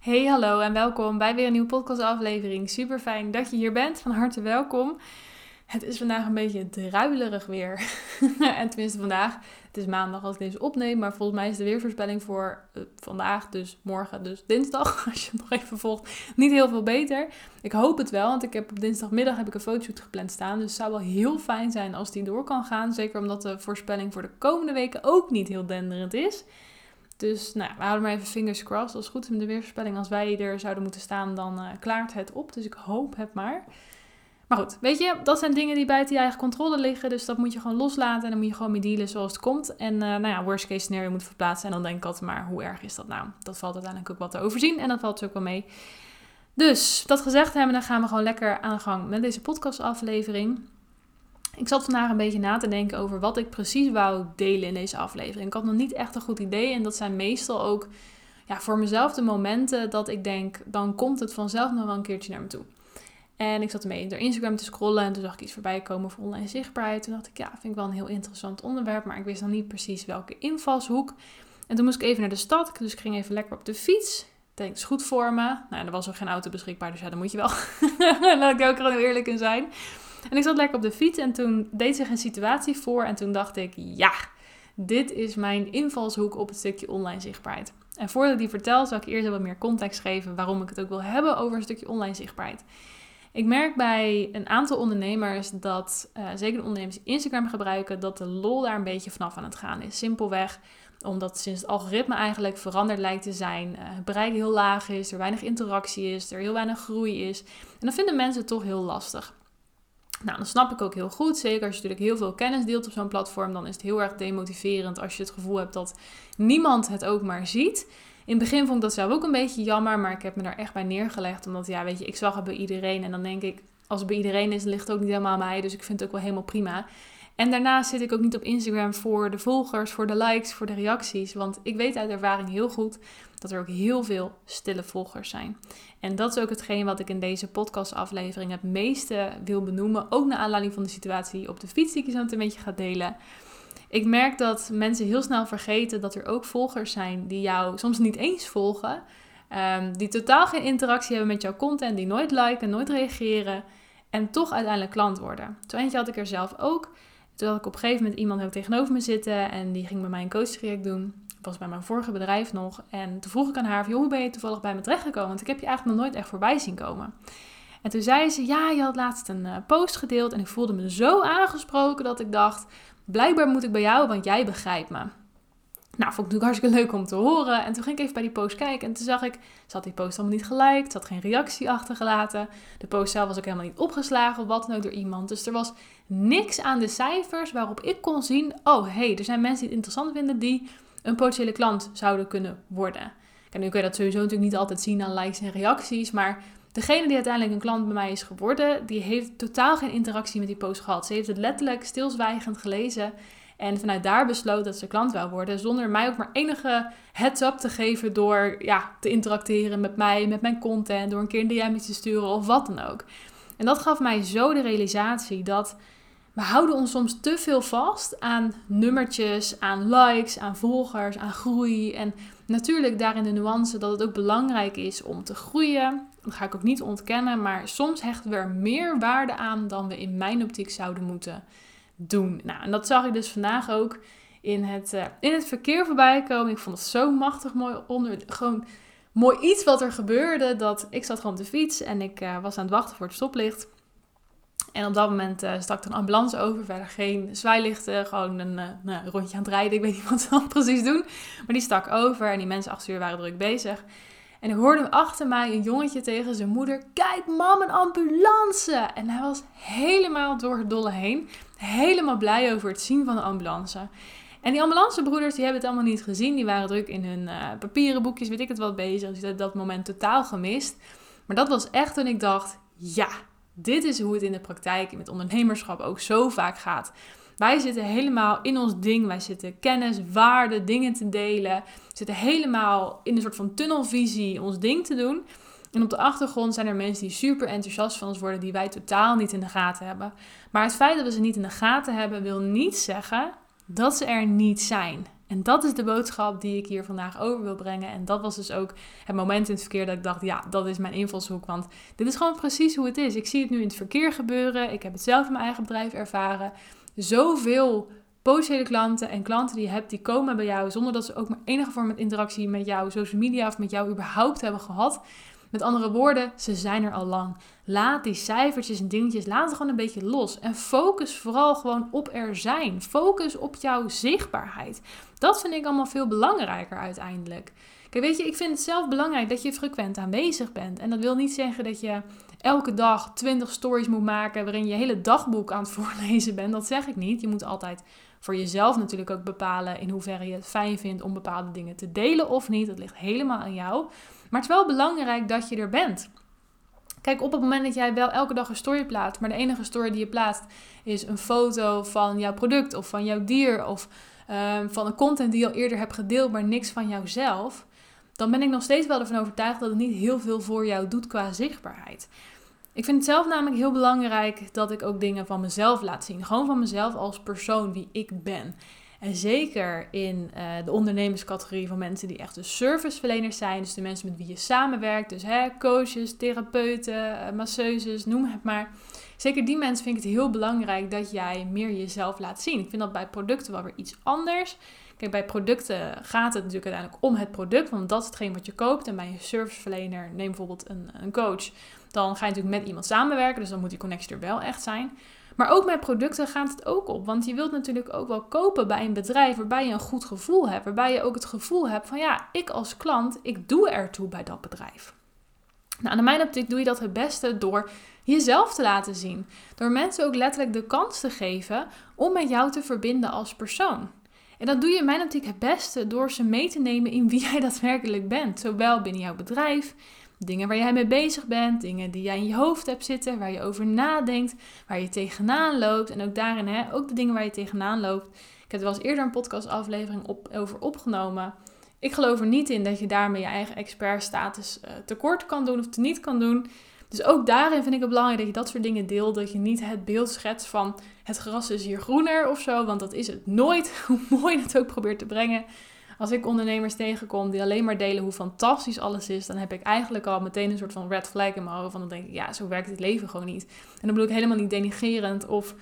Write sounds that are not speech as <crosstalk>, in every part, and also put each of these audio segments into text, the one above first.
Hey, hallo en welkom bij weer een nieuwe podcastaflevering. Super fijn dat je hier bent. Van harte welkom. Het is vandaag een beetje druilerig weer. <laughs> en tenminste vandaag. Het is maandag als ik deze opneem. Maar volgens mij is de weervoorspelling voor uh, vandaag, dus morgen, dus dinsdag. <laughs> Als je het nog even volgt, niet heel veel beter. Ik hoop het wel, want ik heb op dinsdagmiddag heb ik een fotoshoot gepland staan. Dus het zou wel heel fijn zijn als die door kan gaan. Zeker omdat de voorspelling voor de komende weken ook niet heel denderend is. Dus nou, we houden maar even fingers crossed. Als goed is de weervoorspelling, als wij er zouden moeten staan, dan uh, klaart het op. Dus ik hoop het maar. Maar goed, weet je, dat zijn dingen die buiten je eigen controle liggen. Dus dat moet je gewoon loslaten en dan moet je gewoon mee dealen zoals het komt. En uh, nou ja, worst case scenario moet verplaatsen. En dan denk ik altijd maar, hoe erg is dat nou? Dat valt uiteindelijk ook wat te overzien en dat valt ook wel mee. Dus, dat gezegd hebben, dan gaan we gewoon lekker aan de gang met deze podcastaflevering. Ik zat vandaag een beetje na te denken over wat ik precies wou delen in deze aflevering. Ik had nog niet echt een goed idee en dat zijn meestal ook ja, voor mezelf de momenten dat ik denk, dan komt het vanzelf nog wel een keertje naar me toe. En ik zat ermee door Instagram te scrollen en toen zag ik iets voorbij komen voor online zichtbaarheid. Toen dacht ik, ja, vind ik wel een heel interessant onderwerp, maar ik wist nog niet precies welke invalshoek. En toen moest ik even naar de stad, dus ik ging even lekker op de fiets. Denk, is goed voor me. Nou, er was ook geen auto beschikbaar, dus ja, dan moet je wel. <laughs> Laat ik ook gewoon eerlijk in zijn. En ik zat lekker op de fiets en toen deed zich een situatie voor en toen dacht ik, ja, dit is mijn invalshoek op het stukje online zichtbaarheid. En voordat ik die vertel, zal ik eerst wat meer context geven waarom ik het ook wil hebben over een stukje online zichtbaarheid. Ik merk bij een aantal ondernemers dat, uh, zeker de ondernemers die Instagram gebruiken, dat de lol daar een beetje vanaf aan het gaan is. Simpelweg omdat sinds het algoritme eigenlijk veranderd lijkt te zijn, uh, het bereik heel laag is, er weinig interactie is, er heel weinig groei is. En dan vinden mensen het toch heel lastig. Nou, dat snap ik ook heel goed. Zeker als je natuurlijk heel veel kennis deelt op zo'n platform, dan is het heel erg demotiverend als je het gevoel hebt dat niemand het ook maar ziet. In het begin vond ik dat zelf ook een beetje jammer, maar ik heb me daar echt bij neergelegd. Omdat, ja, weet je, ik zag het bij iedereen. En dan denk ik, als het bij iedereen is, ligt het ook niet helemaal mij. Dus ik vind het ook wel helemaal prima. En daarnaast zit ik ook niet op Instagram voor de volgers, voor de likes, voor de reacties. Want ik weet uit ervaring heel goed dat er ook heel veel stille volgers zijn. En dat is ook hetgeen wat ik in deze podcastaflevering het meeste wil benoemen. Ook naar aanleiding van de situatie op de fiets die ik zo een beetje ga delen. Ik merk dat mensen heel snel vergeten dat er ook volgers zijn die jou soms niet eens volgen. Um, die totaal geen interactie hebben met jouw content, die nooit liken, nooit reageren. En toch uiteindelijk klant worden. Zo eentje had ik er zelf ook. Had ik op een gegeven moment iemand ook tegenover me zitten en die ging bij mij een coachtraject doen. Dat was bij mijn vorige bedrijf nog. En toen vroeg ik aan haar, joh, hoe ben je toevallig bij me terechtgekomen? Want ik heb je eigenlijk nog nooit echt voorbij zien komen. En toen zei ze, ja, je had laatst een uh, post gedeeld en ik voelde me zo aangesproken dat ik dacht, blijkbaar moet ik bij jou, want jij begrijpt me. Nou, vond ik natuurlijk hartstikke leuk om te horen. En toen ging ik even bij die post kijken. En toen zag ik, ze had die post allemaal niet geliked. Ze had geen reactie achtergelaten. De post zelf was ook helemaal niet opgeslagen wat ook door iemand. Dus er was niks aan de cijfers waarop ik kon zien... Oh, hé, hey, er zijn mensen die het interessant vinden die een potentiële klant zouden kunnen worden. En nu kun je dat sowieso natuurlijk niet altijd zien aan likes en reacties. Maar degene die uiteindelijk een klant bij mij is geworden... die heeft totaal geen interactie met die post gehad. Ze heeft het letterlijk stilzwijgend gelezen... En vanuit daar besloot dat ze klant wil worden. Zonder mij ook maar enige heads-up te geven door ja, te interacteren met mij, met mijn content. Door een keer een DM te sturen of wat dan ook. En dat gaf mij zo de realisatie dat we houden ons soms te veel vast aan nummertjes, aan likes, aan volgers, aan groei. En natuurlijk daarin de nuance dat het ook belangrijk is om te groeien. Dat ga ik ook niet ontkennen, maar soms hechten we er meer waarde aan dan we in mijn optiek zouden moeten doen. Nou, en dat zag ik dus vandaag ook in het, uh, in het verkeer voorbij komen. Ik vond het zo machtig mooi onder. Gewoon mooi iets wat er gebeurde. Dat ik zat gewoon op de fiets en ik uh, was aan het wachten voor het stoplicht. En op dat moment uh, stak er een ambulance over. Verder geen zwaailichten. Gewoon een nou, rondje aan het rijden. Ik weet niet <laughs> wat ze dan precies doen. Maar die stak over. En die mensen achter uur waren druk bezig. En ik hoorde achter mij een jongetje tegen zijn moeder. Kijk mam, een ambulance! En hij was helemaal door het dolle heen helemaal blij over het zien van de ambulance. En die ambulancebroeders die hebben het allemaal niet gezien. Die waren druk in hun uh, papieren boekjes, weet ik het wat, bezig. Dus die hebben dat moment totaal gemist. Maar dat was echt toen ik dacht, ja, dit is hoe het in de praktijk met ondernemerschap ook zo vaak gaat. Wij zitten helemaal in ons ding. Wij zitten kennis, waarde, dingen te delen. We zitten helemaal in een soort van tunnelvisie ons ding te doen. En op de achtergrond zijn er mensen die super enthousiast van ons worden, die wij totaal niet in de gaten hebben. Maar het feit dat we ze niet in de gaten hebben, wil niet zeggen dat ze er niet zijn. En dat is de boodschap die ik hier vandaag over wil brengen. En dat was dus ook het moment in het verkeer dat ik dacht, ja, dat is mijn invalshoek. Want dit is gewoon precies hoe het is. Ik zie het nu in het verkeer gebeuren. Ik heb het zelf in mijn eigen bedrijf ervaren. Zoveel potentiële klanten en klanten die je hebt, die komen bij jou zonder dat ze ook maar enige vorm van interactie met jou, social media of met jou überhaupt hebben gehad. Met andere woorden, ze zijn er al lang. Laat die cijfertjes en dingetjes, laat het gewoon een beetje los. En focus vooral gewoon op er zijn. Focus op jouw zichtbaarheid. Dat vind ik allemaal veel belangrijker uiteindelijk. Kijk, weet je, ik vind het zelf belangrijk dat je frequent aanwezig bent. En dat wil niet zeggen dat je elke dag 20 stories moet maken waarin je hele dagboek aan het <laughs> voorlezen bent. Dat zeg ik niet. Je moet altijd voor jezelf natuurlijk ook bepalen in hoeverre je het fijn vindt om bepaalde dingen te delen of niet. Dat ligt helemaal aan jou. Maar het is wel belangrijk dat je er bent. Kijk, op het moment dat jij wel elke dag een story plaatst, maar de enige story die je plaatst is een foto van jouw product of van jouw dier of ehm, van een content die je al eerder hebt gedeeld, maar niks van jouzelf, dan ben ik nog steeds wel ervan overtuigd dat het niet heel veel voor jou doet qua zichtbaarheid. Ik vind het zelf namelijk heel belangrijk dat ik ook dingen van mezelf laat zien. Gewoon van mezelf als persoon, wie ik ben. En zeker in uh, de ondernemerscategorie van mensen die echt de serviceverleners zijn. Dus de mensen met wie je samenwerkt. Dus hè, coaches, therapeuten, uh, masseuses, noem het maar. Zeker die mensen vind ik het heel belangrijk dat jij meer jezelf laat zien. Ik vind dat bij producten wel weer iets anders. Kijk, bij producten gaat het natuurlijk uiteindelijk om het product, want dat is hetgeen wat je koopt. En bij een serviceverlener, neem bijvoorbeeld een, een coach, dan ga je natuurlijk met iemand samenwerken, dus dan moet die connectie er wel echt zijn. Maar ook met producten gaat het ook op. Want je wilt natuurlijk ook wel kopen bij een bedrijf waarbij je een goed gevoel hebt. Waarbij je ook het gevoel hebt van ja, ik als klant, ik doe ertoe bij dat bedrijf. Nou, in mijn optiek doe je dat het beste door jezelf te laten zien. Door mensen ook letterlijk de kans te geven om met jou te verbinden als persoon. En dat doe je in mijn optiek het beste door ze mee te nemen in wie <laughs> jij daadwerkelijk bent. Zowel binnen jouw bedrijf, Dingen waar jij mee bezig bent, dingen die jij in je hoofd hebt zitten, waar je over nadenkt, waar je tegenaan loopt. En ook daarin, hè, ook de dingen waar je tegenaan loopt. Ik heb er wel eens eerder een podcastaflevering op, over opgenomen. Ik geloof er niet in dat je daarmee je eigen expertstatus uh, tekort kan doen of te niet kan doen. Dus ook daarin vind ik het belangrijk dat je dat soort dingen deelt. Dat je niet het beeld schetst van het gras is hier groener of zo. Want dat is het nooit, <laughs> hoe mooi je het ook probeert te brengen. Als ik ondernemers tegenkom die alleen maar delen hoe fantastisch alles is, dan heb ik eigenlijk al meteen een soort van red flag in mijn hoofd. Van dan denk ik, ja, zo werkt het leven gewoon niet. En dan bedoel ik helemaal niet denigerend of,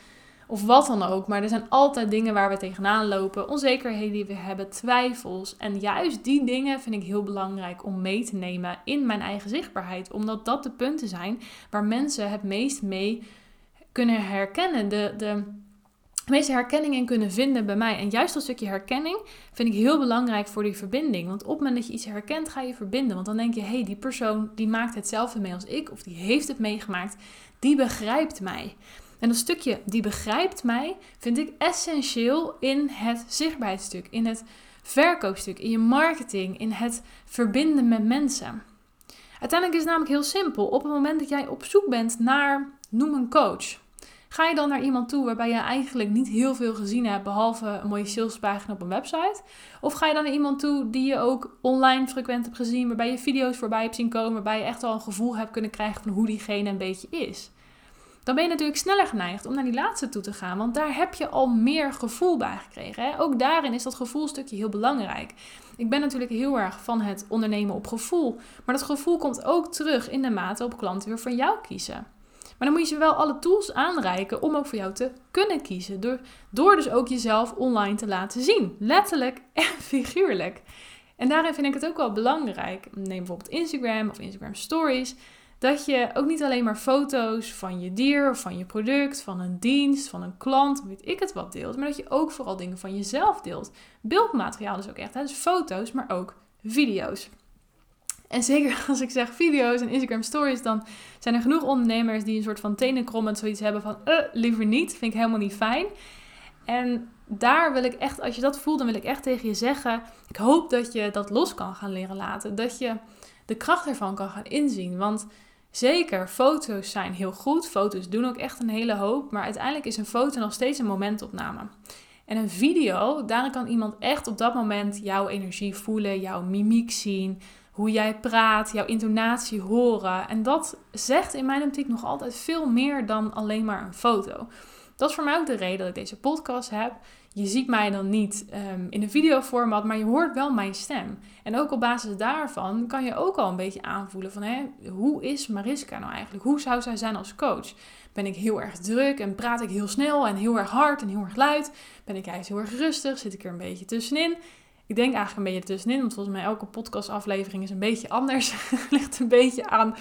of wat dan ook. Maar er zijn altijd dingen waar we tegenaan lopen, onzekerheden die we hebben, twijfels. En juist die dingen vind ik heel belangrijk om mee te nemen in mijn eigen zichtbaarheid. Omdat dat de punten zijn waar mensen het meest mee kunnen herkennen. De, de, meeste herkenning in kunnen vinden bij mij. En juist dat stukje herkenning vind ik heel belangrijk voor die verbinding. Want op het moment dat je iets herkent, ga je verbinden. Want dan denk je, hé, hey, die persoon die maakt hetzelfde mee als ik, of die heeft het meegemaakt, die begrijpt mij. En dat stukje die begrijpt mij, vind ik essentieel in het zichtbaarheidsstuk, in het verkoopstuk, in je marketing, in het verbinden met mensen. Uiteindelijk is het namelijk heel simpel. Op het moment dat jij op zoek bent naar, noem een coach Ga je dan naar iemand toe waarbij je eigenlijk niet heel veel gezien hebt, behalve een mooie salespagina op een website? Of ga je dan naar iemand toe die je ook online frequent hebt gezien, waarbij je video's voorbij hebt zien komen, waarbij je echt al een gevoel hebt kunnen krijgen van hoe diegene een beetje is? Dan ben je natuurlijk sneller geneigd om naar die laatste toe te gaan, want daar heb je al meer gevoel bij gekregen. Hè? Ook daarin is dat gevoelstukje heel belangrijk. Ik ben natuurlijk heel erg van het ondernemen op gevoel, maar dat gevoel komt ook terug in de mate op klanten weer van jou kiezen. Maar dan moet je ze wel alle tools aanreiken om ook voor jou te kunnen kiezen. Door, door dus ook jezelf online te laten zien. Letterlijk en <laughs> figuurlijk. En daarin vind ik het ook wel belangrijk. Neem bijvoorbeeld Instagram of Instagram Stories. Dat je ook niet alleen maar foto's van je dier van je product, van een dienst, van een klant, weet ik het wat deelt. Maar dat je ook vooral dingen van jezelf deelt. Beeldmateriaal is ook echt. Hè? Dus foto's, maar ook video's. En zeker <laughs> als ik zeg video's en Instagram stories, dan zijn er genoeg ondernemers die een soort van tenenkrommend zoiets hebben van, uh, liever niet, vind ik helemaal niet fijn. En daar wil ik echt, als je dat voelt, dan wil ik echt tegen je zeggen, ik hoop dat je dat los kan gaan leren laten. Dat je de kracht ervan kan gaan inzien. Want zeker, foto's zijn heel goed. Foto's doen ook echt een hele hoop. Maar uiteindelijk is een foto nog steeds een momentopname. En een video, daarin kan iemand echt op dat moment jouw energie voelen, jouw mimiek zien, hoe jij praat, jouw intonatie horen. En dat zegt in mijn optiek nog altijd veel meer dan alleen maar een foto. Dat is voor mij ook de reden dat ik deze podcast heb. je ziet mij dan niet um, in een videoformat, maar je hoort wel mijn stem. En ook op basis daarvan kan je ook al een beetje aanvoelen van hè, hoe is Mariska nou eigenlijk? Hoe zou zij zijn als coach? Ben ik heel erg druk en praat ik heel snel en heel erg hard en heel erg luid? Ben ik juist heel erg rustig? Zit ik er een beetje tussenin? Ik denk eigenlijk een beetje tussenin, want volgens mij elke podcastaflevering is een beetje anders. <laughs> Ligt een beetje aan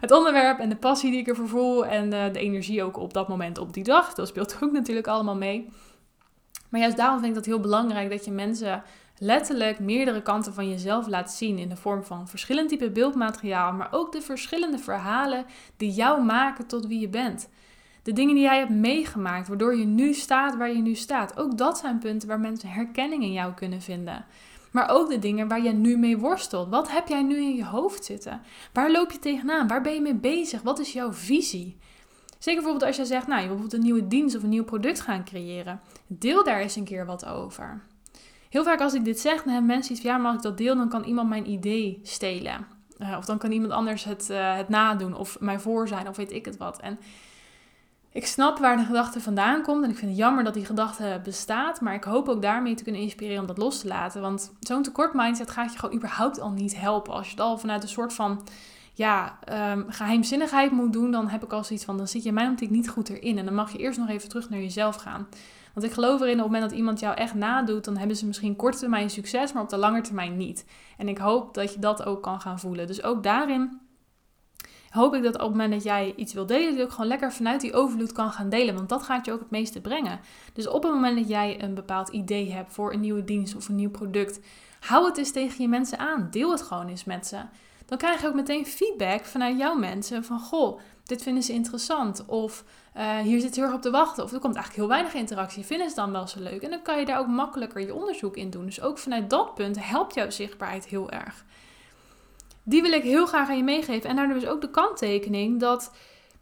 het onderwerp en de passie die ik ervoor voel en de, de energie ook op dat moment op die dag. Dat speelt ook natuurlijk allemaal mee. Maar juist daarom vind ik dat heel belangrijk dat je mensen letterlijk meerdere kanten van jezelf laat zien in de vorm van verschillend type beeldmateriaal, maar ook de verschillende verhalen die jou maken tot wie je bent. De dingen die jij hebt meegemaakt, waardoor je nu staat waar je nu staat. Ook dat zijn punten waar mensen herkenning in jou kunnen vinden. Maar ook de dingen waar je nu mee worstelt. Wat heb jij nu in je hoofd zitten? Waar loop je tegenaan? Waar ben je mee bezig? Wat is jouw visie? Zeker bijvoorbeeld als je zegt, nou, je wil bijvoorbeeld een nieuwe dienst of een nieuw product gaan creëren. Deel daar eens een keer wat over. Heel vaak als ik dit zeg, dan hebben mensen iets van, ja, maar als ik dat deel, dan kan iemand mijn idee stelen. Uh, of dan kan iemand anders het, uh, het nadoen of mij voor zijn of weet ik het wat. En ik snap waar de gedachte vandaan komt en ik vind het jammer dat die gedachte bestaat, maar ik hoop ook daarmee te kunnen inspireren om dat los te laten. Want zo'n tekort mindset gaat je gewoon überhaupt al niet helpen. Als je het al vanuit een soort van ja, um, geheimzinnigheid moet doen, dan heb ik al zoiets van, dan zit je in mijn niet goed erin. En dan mag je eerst nog even terug naar jezelf gaan. Want ik geloof erin, op het moment dat iemand jou echt nadoet, dan hebben ze misschien korte termijn succes, maar op de lange termijn niet. En ik hoop dat je dat ook kan gaan voelen. Dus ook daarin hoop ik dat op het moment dat jij iets wil delen, dat je gewoon lekker vanuit die overvloed kan gaan delen. Want dat gaat je ook het meeste brengen. Dus op het moment dat jij een bepaald idee hebt voor een nieuwe dienst of een nieuw product, hou het eens tegen je mensen aan. Deel het gewoon eens met ze dan krijg je ook meteen feedback vanuit jouw mensen van goh, dit vinden ze interessant. Of uh, hier zit heel erg op te wachten. Of er komt eigenlijk heel weinig interactie. Vinden ze dan wel zo leuk? En dan kan je daar ook makkelijker je onderzoek in doen. Dus ook vanuit dat punt helpt jouw zichtbaarheid heel erg. Die wil ik heel graag aan je meegeven. En daardoor is ook de kanttekening dat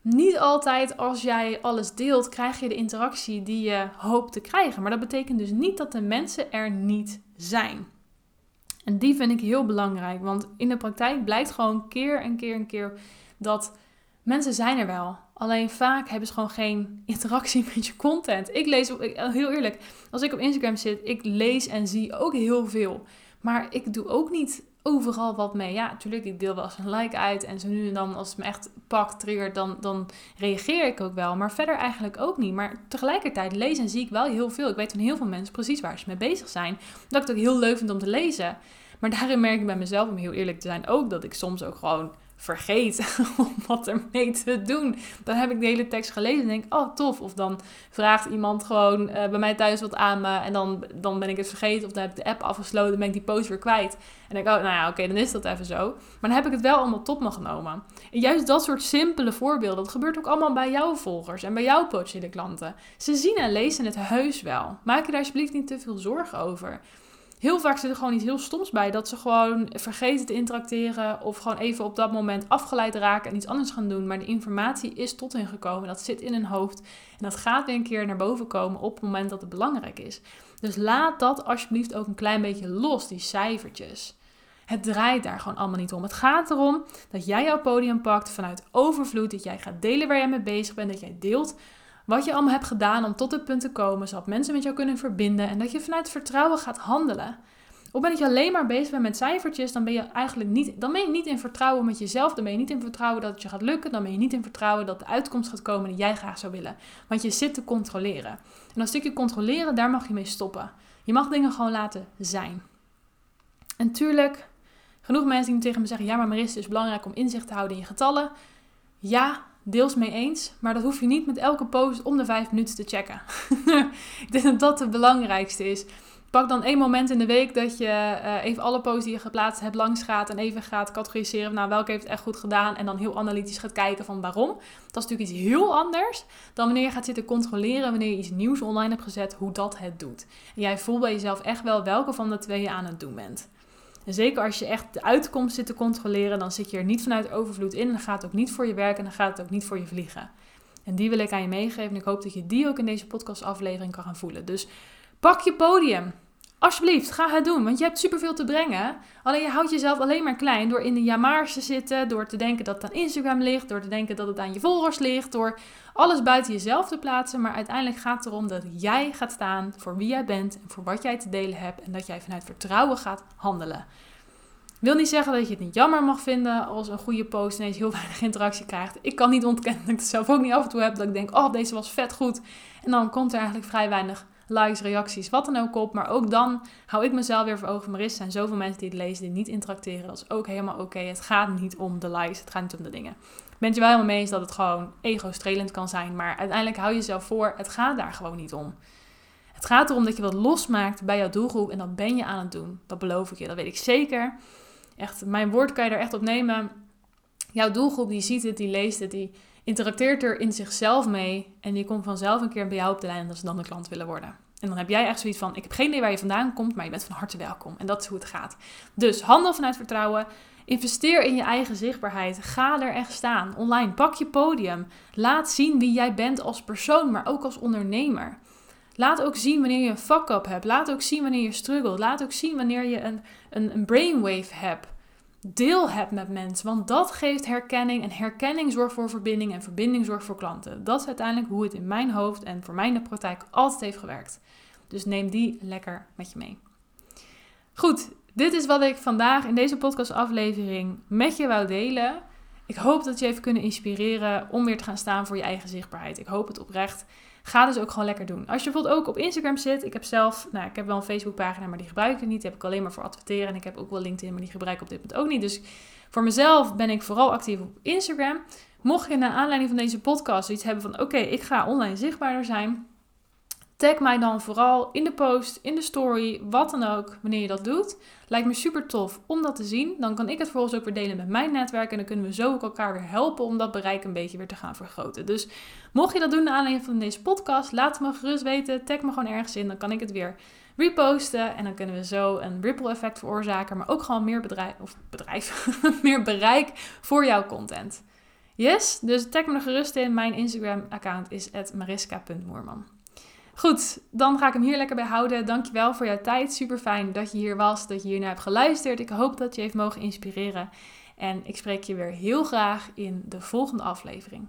niet altijd als jij alles deelt, krijg je de interactie die je hoopt te krijgen. Maar dat betekent dus niet dat de mensen er niet zijn. En die vind ik heel belangrijk, want in de praktijk blijkt gewoon keer en keer en keer dat mensen zijn er wel. Alleen vaak hebben ze gewoon geen interactie <laughs> met je content. Ik lees, heel eerlijk, als ik op Instagram zit, ik lees en zie ook heel veel. Maar ik doe ook niet overal wat mee. Ja, natuurlijk, ik deel wel eens een like uit. En zo nu en dan, als het me echt pakt, triggert, dan, dan reageer ik ook wel. Maar verder eigenlijk ook niet. Maar tegelijkertijd lees en zie ik wel heel veel. Ik weet van heel veel mensen precies waar ze mee bezig zijn. Dat ik het ook heel leuk vind om te lezen. Maar daarin merk ik bij mezelf, om heel eerlijk te zijn, ook dat ik soms ook gewoon vergeet <laughs> om wat ermee te doen. Dan heb ik de hele tekst gelezen en denk, oh tof. Of dan vraagt iemand gewoon uh, bij mij thuis wat aan me en dan, dan ben ik het vergeten. Of dan heb ik de app afgesloten, dan ben ik die post weer kwijt. En denk ik, oh nou ja, oké, dan is dat even zo. Maar dan heb ik het wel allemaal tot me genomen. En juist dat soort simpele voorbeelden, dat gebeurt ook allemaal bij jouw volgers en bij jouw potentiële klanten. Ze zien en lezen het heus wel. Maak je daar alsjeblieft niet te veel zorgen over heel vaak zit er gewoon iets heel stoms bij. Dat ze gewoon vergeten te interacteren. Of gewoon even op dat moment afgeleid raken en iets anders gaan doen. Maar de informatie is tot hen gekomen. Dat zit in hun hoofd. En dat gaat weer een keer naar boven komen op het moment dat het belangrijk is. Dus laat dat alsjeblieft ook een klein beetje los, die cijfertjes. Het draait daar gewoon allemaal niet om. Het gaat erom dat jij jouw podium pakt vanuit overvloed. Dat jij gaat delen waar jij mee bezig bent. Dat jij deelt wat je allemaal hebt gedaan om tot dit punt te komen, zodat mensen met jou kunnen verbinden en dat je vanuit vertrouwen gaat handelen. Of ben dat je alleen maar bezig bent met cijfertjes, dan ben je eigenlijk niet, dan ben je niet in vertrouwen met jezelf. Dan ben je niet in vertrouwen dat het je gaat lukken. Dan ben je niet in vertrouwen dat de uitkomst gaat komen die jij graag zou willen. Want je zit te controleren. En dat stukje controleren, daar mag je mee stoppen. Je mag dingen gewoon laten zijn. En tuurlijk, genoeg mensen die tegen me zeggen: ja, maar Marissa, het is belangrijk om inzicht te houden in je getallen. Ja, deels mee eens. Maar dat hoef je niet met elke post om de vijf minuten te checken. <laughs> ik denk dat dat het belangrijkste is. Pak dan één moment in de week dat je uh, even alle posts die je geplaatst hebt langs gaat en even gaat categoriseren. Nou, welke heeft het echt goed gedaan? En dan heel analytisch gaat kijken van waarom. Dat is natuurlijk iets heel anders dan wanneer je gaat zitten controleren wanneer je iets nieuws online hebt gezet, hoe dat het doet. En jij voelt bij jezelf echt wel welke van de twee je aan het doen bent. En zeker als je echt de uitkomst zit te controleren, dan zit je er niet vanuit overvloed in. Dan gaat het ook niet voor je werken en dan gaat het ook niet voor je vliegen. En die wil ik aan je meegeven. En ik hoop dat je die ook in deze podcastaflevering kan gaan voelen. Dus pak je podium. Alsjeblieft, ga het doen, want je hebt superveel te brengen. Alleen je houdt jezelf alleen maar klein door in de jamaars te zitten, door te denken dat het aan Instagram ligt, door te denken dat het aan je volgers ligt, door alles buiten jezelf te plaatsen. Maar uiteindelijk gaat het erom dat jij gaat staan voor wie jij bent en voor wat jij te delen hebt en dat jij vanuit vertrouwen gaat handelen. Wil niet zeggen dat je het niet jammer mag vinden als een goede post ineens heel <laughs> weinig interactie krijgt. Ik kan niet ontkennen dat ik het zelf ook niet af en toe heb. Dat ik denk, oh, deze was vet goed. En dan komt er eigenlijk vrij weinig likes, reacties, wat dan ook op. Maar ook dan hou ik mezelf weer voor ogen. Maar er zijn zoveel mensen die het lezen, die niet interacteren. Dat is ook helemaal oké. Het gaat niet om de likes, het gaat niet om de dingen. Ben je wel helemaal mee eens dat het gewoon ego-strelend kan zijn. Maar uiteindelijk hou je jezelf voor, het gaat daar gewoon niet om. Het gaat erom dat je wat losmaakt bij jouw doelgroep. En dat ben je aan het doen. Dat beloof ik je, dat weet ik zeker. Echt, mijn woord kan je er echt op nemen. Jouw doelgroep die ziet het, die leest het, die interacteert er in zichzelf mee. En die komt vanzelf een keer bij jou op de lijn als ze dan de klant willen worden. En dan heb jij echt zoiets van: ik heb geen idee waar je vandaan komt, maar je bent van harte welkom. En dat is hoe het gaat. Dus handel vanuit vertrouwen. Investeer in je eigen zichtbaarheid. Ga er echt staan. Online. Pak je podium. Laat zien wie jij bent als persoon, maar ook als ondernemer. Laat ook zien wanneer je een fuck-up hebt. Laat ook zien wanneer je struggelt. Laat ook zien wanneer je een, een, een brainwave hebt. Deel hebt met mensen, want dat geeft herkenning. En herkenning zorgt voor verbinding en verbinding zorgt voor klanten. Dat is uiteindelijk hoe het in mijn hoofd en voor mij in de praktijk altijd heeft gewerkt. Dus neem die lekker met je mee. Goed, dit is wat ik vandaag in deze podcastaflevering met je wou delen. Ik hoop dat je even kunnen inspireren om weer te gaan staan voor je eigen zichtbaarheid. Ik hoop het oprecht. Ga dus ook gewoon lekker doen. Als je bijvoorbeeld ook op Instagram zit. Ik heb zelf, nou, ik heb wel een Facebookpagina, maar die gebruik ik niet. Die heb ik alleen maar voor adverteren. En ik heb ook wel LinkedIn, maar die gebruik ik op dit moment ook niet. Dus voor mezelf ben ik vooral actief op Instagram. Mocht je naar aanleiding van deze podcast iets hebben van: oké, ik ga online zichtbaarder zijn. Tag mij dan vooral in de post, in de story, wat dan ook, wanneer je dat doet. Lijkt me super tof om dat te zien. Dan kan ik het vervolgens ook weer delen met mijn netwerk. En dan kunnen we zo ook elkaar weer helpen om dat bereik een beetje weer te gaan vergroten. Dus mocht je dat doen naar aanleiding van deze podcast, laat me gerust weten. Tag me gewoon ergens in. Dan kan ik het weer reposten. En dan kunnen we zo een ripple effect veroorzaken. Maar ook gewoon meer bedrijf, of bedrijf, <laughs> meer bereik voor jouw content. Yes, dus tag me er gerust in. Mijn Instagram account is mariska.moerman. Goed, dan ga ik hem hier lekker bij houden. Dankjewel voor jouw tijd. Super fijn dat je hier was, dat je hier naar hebt geluisterd. Ik hoop dat je heeft mogen inspireren. En ik spreek je weer heel graag in de volgende aflevering.